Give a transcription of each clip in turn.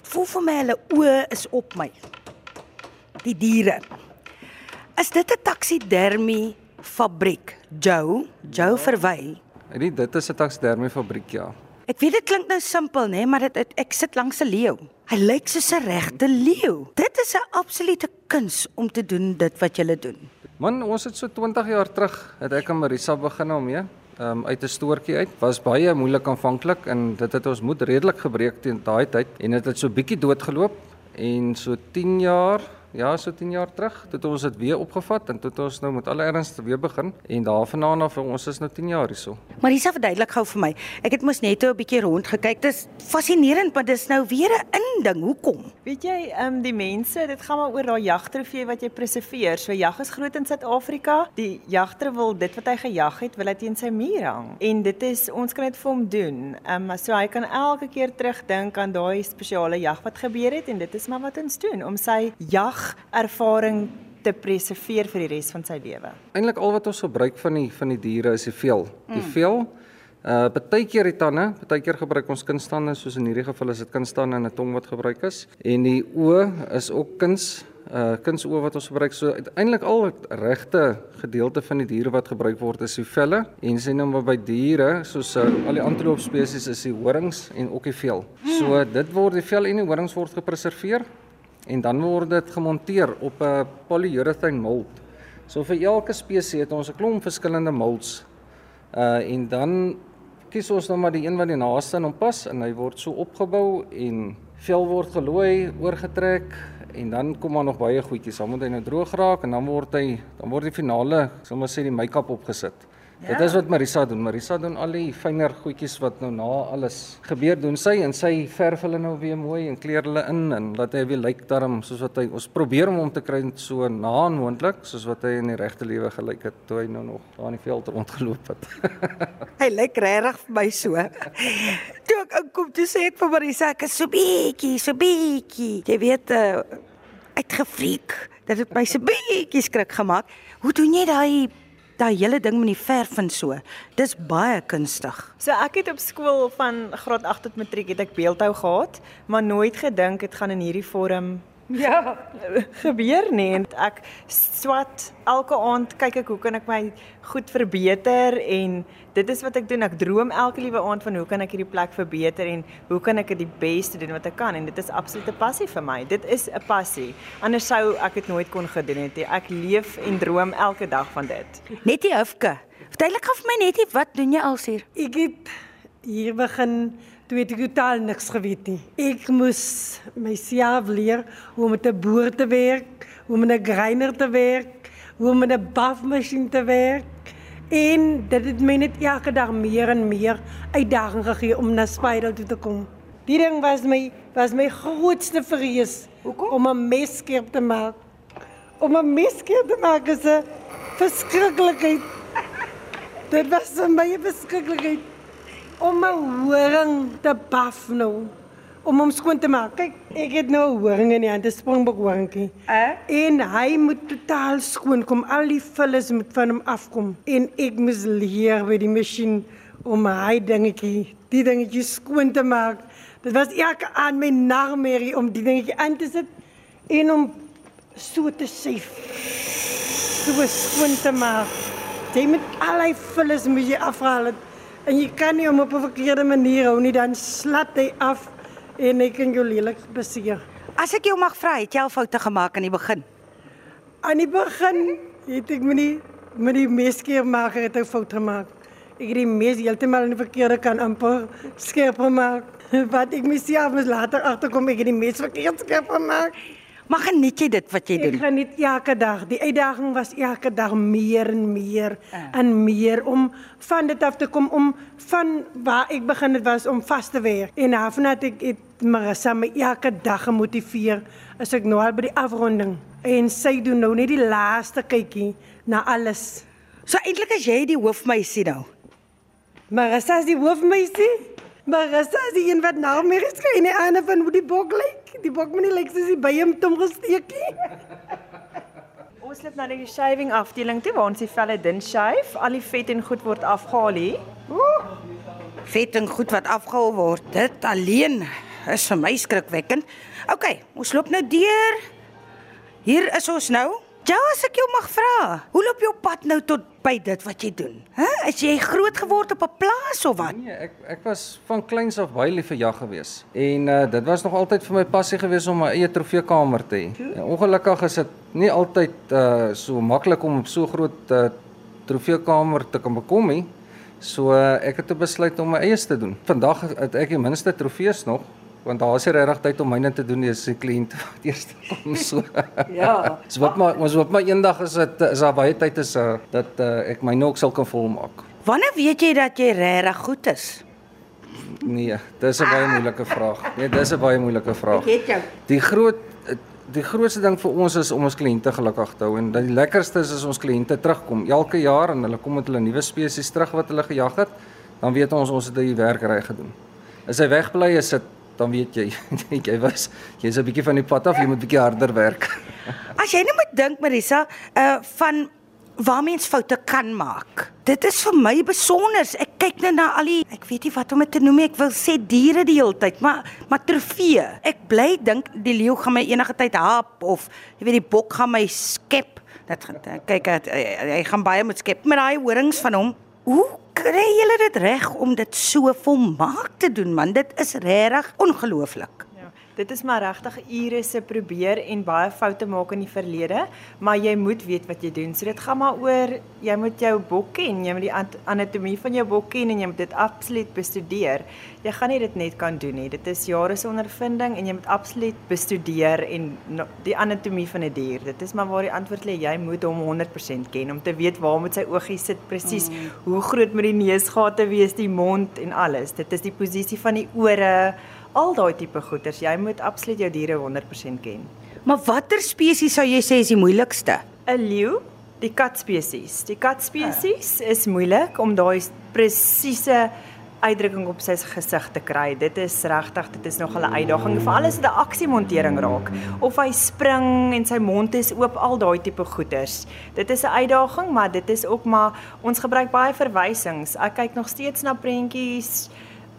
Dit voel vir my hulle oë is op my. Die diere. Is dit 'n taksidermie fabriek? Joe, Joe verwy. Nee, dit is 'n taksidermie fabriek ja. Ek weet dit klink nou simpel, nê, maar dit het- ek sit langs 'n leeu. Hy lyk soos 'n regte leeu. Dit is 'n absolute kuns om te doen dit wat jy doen. Man, ons het so 20 jaar terug het ek en Marisa begin daarmee. Ehm um, uit 'n stoortjie uit. Was baie moeilik aanvanklik en dit het ons moed redelik gebreek teen daai tyd en dit het so bietjie doodgeloop en so 10 jaar Ja, so 10 jaar terug, toe het ons dit weer opgevat en toe het ons nou met alle erns weer begin en daarvandaan af ons is nou 10 jaar hierso. Marisa verduidelik gou vir my. Ek het mos net 'n bietjie rond gekyk. Dit is fascinerend, maar dis nou weer 'n inding. Hoekom? Weet jy, ehm um, die mense, dit gaan maar oor daai jagtrofee wat jy preserveer. So jag is groot in Suid-Afrika. Die jagter wil dit wat hy gejag het, wil hy teen sy muur hang. En dit is ons kan dit vir hom doen. Ehm um, so hy kan elke keer terugdink aan daai spesiale jag wat gebeur het en dit is maar wat ons doen om sy jag ervaring te preserveer vir die res van sy lewe. Eintlik al wat ons gebruik van die van die diere is die vel. Die mm. vel uh partykeer die tande, partykeer gebruik ons kunstande soos in hierdie geval is dit kunstande en 'n tong wat gebruik is en die oë is ook kuns uh kunsoë wat ons gebruik. So uiteindelik al regte gedeelte van die diere wat gebruik word is die velle en sien nou maar by diere soos uh, al die antiloop spesies is die horings en ook die vel. So dit word die vel en die horings word gepreserveer en dan word dit gemonteer op 'n polyurethane mold. So vir elke spesies het ons 'n klomp verskillende molds. Uh en dan kies ons nou maar die een wat die naaste aan hom pas en hy word so opgebou en vel word gelooi, oorgetrek en dan kom maar nog baie goedjies. Dan moet hy nou droog raak en dan word hy dan word die finale, sommer sê die make-up opgesit. Ja. Dit is wat Marisa doen. Marisa doen al die fynere goedjies wat nou na alles gebeur doen sy en sy verf hulle nou weer mooi en kleur hulle in en laat hy weer lyk daarom soos wat hy ons probeer om hom te kry so na moontlik soos wat hy in die regte lewe gelyk het toe hy nou nog daar in die veld rondgeloop het. hy lyk regtig vir my so. toe ek inkom toe sê ek vir Marisa ek is so bietjie, so bietjie. Jy weet uh, uitgefriek. Dit het my so bietjie skrik gemaak. Hoe doen jy daai daai hele ding met die verf en so. Dis baie kunstig. So ek het op skool van graad 8 tot matriek het ek beeldhou gehad, maar nooit gedink dit gaan in hierdie vorm Ja, gebeur nie. En ek swat elke aand kyk ek hoe kan ek my goed verbeter? En dit is wat ek doen. Ek droom elke liewe aand van hoe kan ek hierdie plek verbeter en hoe kan ek dit die beste doen wat ek kan. En dit is absolute passie vir my. Dit is 'n passie. Anders sou ek dit nooit kon gedoen het nie. Ek leef en droom elke dag van dit. Net die hofke verduidelik gou vir my net wat doen jy alsier ek het hier begin toe het ek totaal niks geweet nie. Ek moes myself leer hoe om met 'n boer te werk, hoe om met 'n grinder te werk, hoe om met 'n bafmasjien te werk. En dit het my net elke dag meer en meer uitdaging gegee om na Spiral toe te kom. Die ding was my was my grootste vrees Hoekom? om 'n messkeep te maak. Om 'n messkeep te maak is 'n verskriklikheid. Dit was vir my 'n verskriklikheid om 'n horing te baf nou om hom skoon te maak. Kyk, ek het nou 'n horing in die hand, 'n springbok horingkie. Uh? En hy moet totaal skoon kom. Al die vullis moet van hom afkom. En ek moes leer by die masjien om hy dingetjie, die dingetjie skoon te maak. Dit was elke aan my nagmerrie om die dingetjie aan te sit en om so te sê so skoon te maak. Jy moet al die vullis moet jy afhaal. Het. En jy kan nie hom op 'n verkeerde manier hou nie, dan slat hy af en hy kan jou lelik beseer. As ek jou mag vra, het jy al foute gemaak aan die begin? Aan die begin het ek met die met die meskeermaker het 'n fout gemaak. Ek het die mes heeltemal in die verkeerde kan amper skerp gemaak. Wat ek myself later agterkom ek het die mes verkeerd skerp gemaak. Maar geniet jy dit wat jy Ek doen? geniet elke dag. Die uitdaging was elke dag meer en meer Ah. en meer om van dit af te kom om van waar ek begin het was om vas te werk. En daarna het ek het Marissa my elke dag gemotiveer as ek nou al by die afronding. En sy doen nou net die laaste kykie na alles. So eintlik as jy die hoofmeisie nou. Marissa is die hoofmeisie. Marissa is die een wat na my geskyn en ander van hoe die bok lyk. Die bok moet nie lyk soos die by hom tom gesteek nie. Ons loop na die shaving afdeling toe waar ons die velle dun shave. Al die vet en goed word afgehaal hier. Vet en goed wat afgehou word. Dit alleen is vir my skrikwekkend. OK, ons loop nou deur. Hier is ons nou. Ja, as ek jou mag vra, hoe loop jou pad nou tot by dit wat jy doen? Hæ? Is jy groot geword op 'n plaas of wat? Nee, ek ek was van kleins af baie lief vir jag gewees. En uh dit was nog altyd vir my passie gewees om my eie trofeekamer te hê. En ongelukkig is dit nie altyd uh so maklik om op so groot uh trofeekamer te kan bekom nie. So uh, ek het besluit om my eie te doen. Vandag het ek die minste trofees nog want daar is nie regtig tyd om myne te doen nie as die kliënt wat eers kom so. Ja. So wat maar ons wat maar eendag is dit is daar baie tyd is uh, dat uh, ek my nog sal kan volmaak. Wanneer weet jy dat jy regtig goed is? Nee, dis 'n baie moeilike vraag. Nee, dis 'n baie moeilike vraag. het jou. Die groot die grootste ding vir ons is om ons kliënte gelukkig te hou en dat die lekkerste is as ons kliënte terugkom elke jaar en hulle kom met hulle nuwe spesies terug wat hulle gejag het, dan weet ons ons het die werk reg gedoen. As hy wegbly is dit dan weet jy jy was jy's 'n bietjie van die pad af, jy moet bietjie harder werk. As jy nou moet dink Marisa, uh van waar mens foute kan maak. Dit is vir my besonder. Ek kyk net na al die ek weet nie wat om dit te noem nie. Ek wil sê diere die hele tyd, maar maar trofee. Ek bly dink die leeu gaan my enige tyd hap of jy weet die bok gaan my skep. Dat kyk hy, hy gaan baie moet skep met daai horings van hom. Hoe kry julle dit reg om dit so volmaak te doen man? Dit is regtig ongelooflik. Dit is maar regtig ure se probeer en baie foute maak in die verlede, maar jy moet weet wat jy doen. So dit gaan maar oor jy moet jou bok ken, jy moet die anatomie van jou bok ken en jy moet dit absoluut bestudeer. Jy gaan nie dit net kan doen nie. Dit is jare se ondervinding en jy moet absoluut bestudeer en die anatomie van 'n dier. Dit is maar waar die antwoord lê. Jy moet hom 100% ken om te weet waar moet sy oogies sit presies, mm. hoe groot moet die neusgate wees, die mond en alles. Dit is die posisie van die ore, al daai tipe goeters. Jy moet absoluut jou diere 100% ken. Maar watter spesies sou jy sê is die moeilikste? 'n Leeu, die katspesies. Die katspesies is moeilik om daai presiese uitdrukking op sy gesig te kry. Dit is regtig, dit is nog 'n uitdaging. Veral as dit 'n aksiemontering raak of hy spring en sy mond is oop, al daai tipe goeters. Dit is 'n uitdaging, maar dit is ook maar ons gebruik baie verwysings. Ek kyk nog steeds na prentjies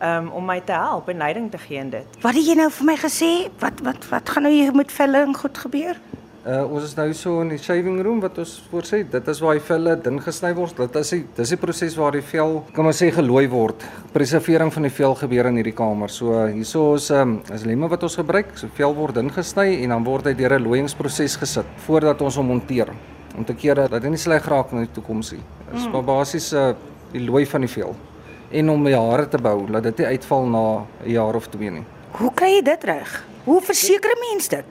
um, om my te help en leiding te gee in dit. Wat het jy nou vir my gesê? Wat wat wat gaan nou hier met velle en goed gebeur? Uh ons is nou so in die shaving room wat ons voorsê, dit is waar die velle dun gesny word. Dit is die dis die proses waar die vel, kan ons sê gelooi word. Preservering van die vel gebeur in hierdie kamer. So hierso is um is lemme wat ons gebruik. So vel word dun gesny en dan word hy deur 'n looiingsproses gesit voordat ons hom monteer om te keer dat hy nie sleg raak in die toekoms nie. Dis maar basies uh die looi van die vel en om hare te bou dat dit nie uitval na 'n jaar of twee nie. Hoe kry jy dit reg? Hoe verseker 'n mens dit?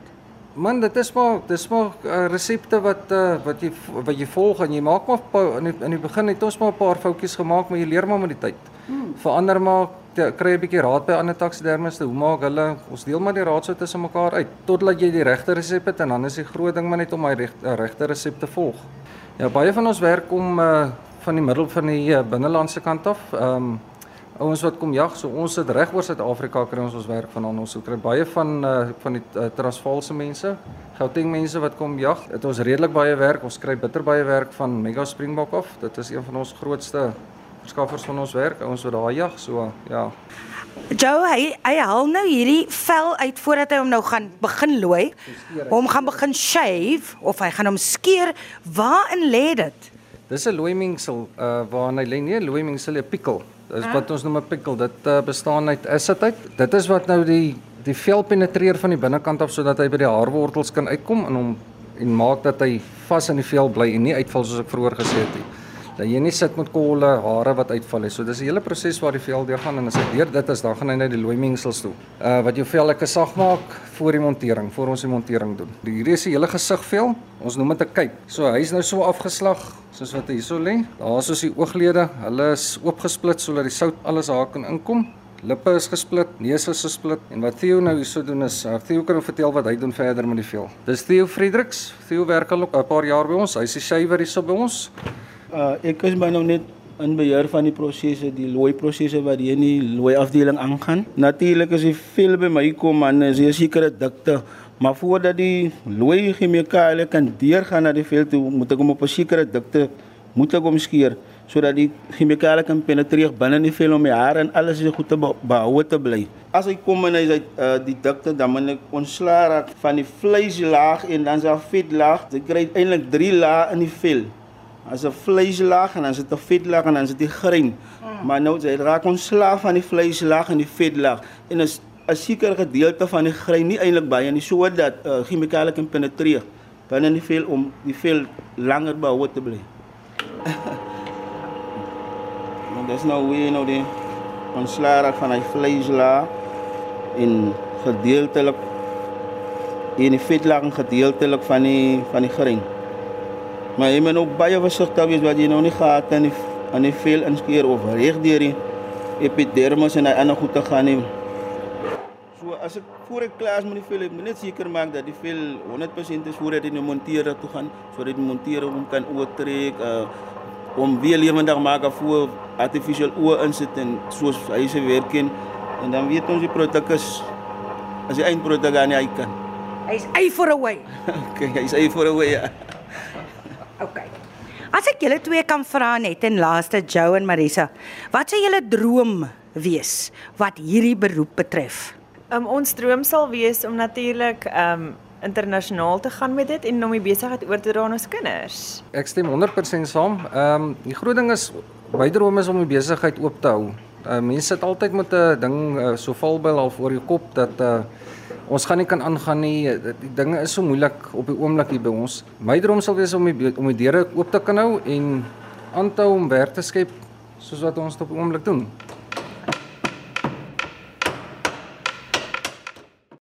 Man, dit is maar dis maar uh, resepte wat uh, wat jy wat jy volg en jy maak maar pa- in die, in die begin het ons maar 'n paar foutjies gemaak, maar jy leer maar met die tyd. Hmm. Verander maar kry 'n bietjie raad by ander taksidermiste. Hoe maak hulle? Ons deel maar die raadsel tussen mekaar uit totdat jy die regte resep het en dan is die groot ding maar net om hy reg, regte resep te volg. Ja, baie van ons werk om uh, van die middel van die uh, binnelandse kant af. Ehm um, ouens wat kom jag, so ons sit reg oor Suid-Afrika kry ons ons werk vandaan. Ons kry baie van uh, van die uh, Transvaalse mense, Gauteng mense wat kom jag. Dit ons redelik baie werk. Ons kry bitter baie werk van Mega Springbok af. Dit is een van ons grootste verskaffers van ons werk. Ouens wat daar jag, so ja. Joe, hy hy haal nou hierdie vel uit voordat hy hom nou gaan begin looi. Hom gaan begin shave of hy gaan hom skeer. Waarin lê dit? Dis 'n looimingsel uh waarin hy lê nie 'n looimingsel 'n pikkel. Dis wat ons noem 'n pikkel. Dit uh, bestaan uit acid uit. Dit is wat nou die die vel penetreer van die binnekant af sodat hy by die haarwortels kan uitkom en hom en maak dat hy vas in die vel bly en nie uitval soos ek vroeër gesê het nie. Dat jy nie sit met kolle hare wat uitval nie. So dis 'n hele proses waar die vel deur gaan en as hy deur dit is, dan gaan hy net die looimingsels toe. Uh wat jou vel lekker sag maak voor die montering, voor ons die montering doen. Die hierdie is die hele gesigvel. Ons noem dit 'n kyk. So hy's nou so afgeslag soos wat hy hierso lê. Daar is ons die ooglede. Hulle is oopgesplit sodat die sout alles daar kan inkom. Lippe is gesplit, neus is gesplit en wat Theo nou hierso doen is uh, Theo kan hom vertel wat hy doen verder met die vel. Dis Theo Fredericks. Theo werk al 'n paar jaar by ons. Hy's die shaver hierso by ons. Uh, ek is maar nou net in beheer van die prosesse, die looi prosesse wat hier in die looi afdeling aangaan. Natuurlik as die vel by my kom aan is hier sekere dikte, maar voordat die looi chemikale kan deurgaan na die vel toe, moet ek hom op 'n sekere dikte moet ek hom skeer sodat die chemikale kan penetreer binne in die vel om die hare en alles is goed te behou te bly. As hy kom en hy uit uh, die dikte dan moet ek ontslaa raak van die vleislaag en dan se vetlaag. Jy kry eintlik 3 lae in die vel. As 'n vleislaag en dan is dit 'n vetlaag en dan is dit die grein. Mm. Maar nou jy raak ontslaa van die vleislaag en die vetlaag en is 'n sekere gedeelte van die grein nie eintlik baie nie sodat uh, chemikale kan penetreer binne in die vel om die vel langer behou te bly. Want dis nou weer nou die ontslae van hy vleislaag en gedeeltelik en die vetlaag gedeeltelik van die van die grein. Maar jy moet ook baie versigtig wees wat jy nou nie gehad in die aan die vel inskeer of reg deur die epidermis en hy ander goed te gaan nie. So as ek voor ek klaar is met die vel, ek moet net seker maak dat die vel 100% is voordat jy nou monteer toe gaan sodat die monteer hom kan oortrek uh om weer lewendig maak af voor artificial oë insit en soos hy se werk en en dan weet ons die produk is as die eindproduk aan hy kan. Hy's ei for away. okay, hy's ei for away. Ja. Okay. As ek julle twee kan vra net en laaste Joe en Marisa, wat sou julle droom wees wat hierdie beroep betref? Um, ons droom sal wees om natuurlik um internasionaal te gaan met dit en om die besigheid oor te dra aan ons kinders. Ek stem 100% saam. Ehm um, die groot ding is my droom is om die besigheid oop te hou. Uh, mense sit altyd met 'n ding uh, so valbyl half oor jou kop dat uh, ons gaan nie kan aangaan nie. Die dinge is so moeilik op die oomblik hier by ons. My droom sal wees om die om die deure oop te kan hou en aanhou om werk te skep soos wat ons op die oomblik doen.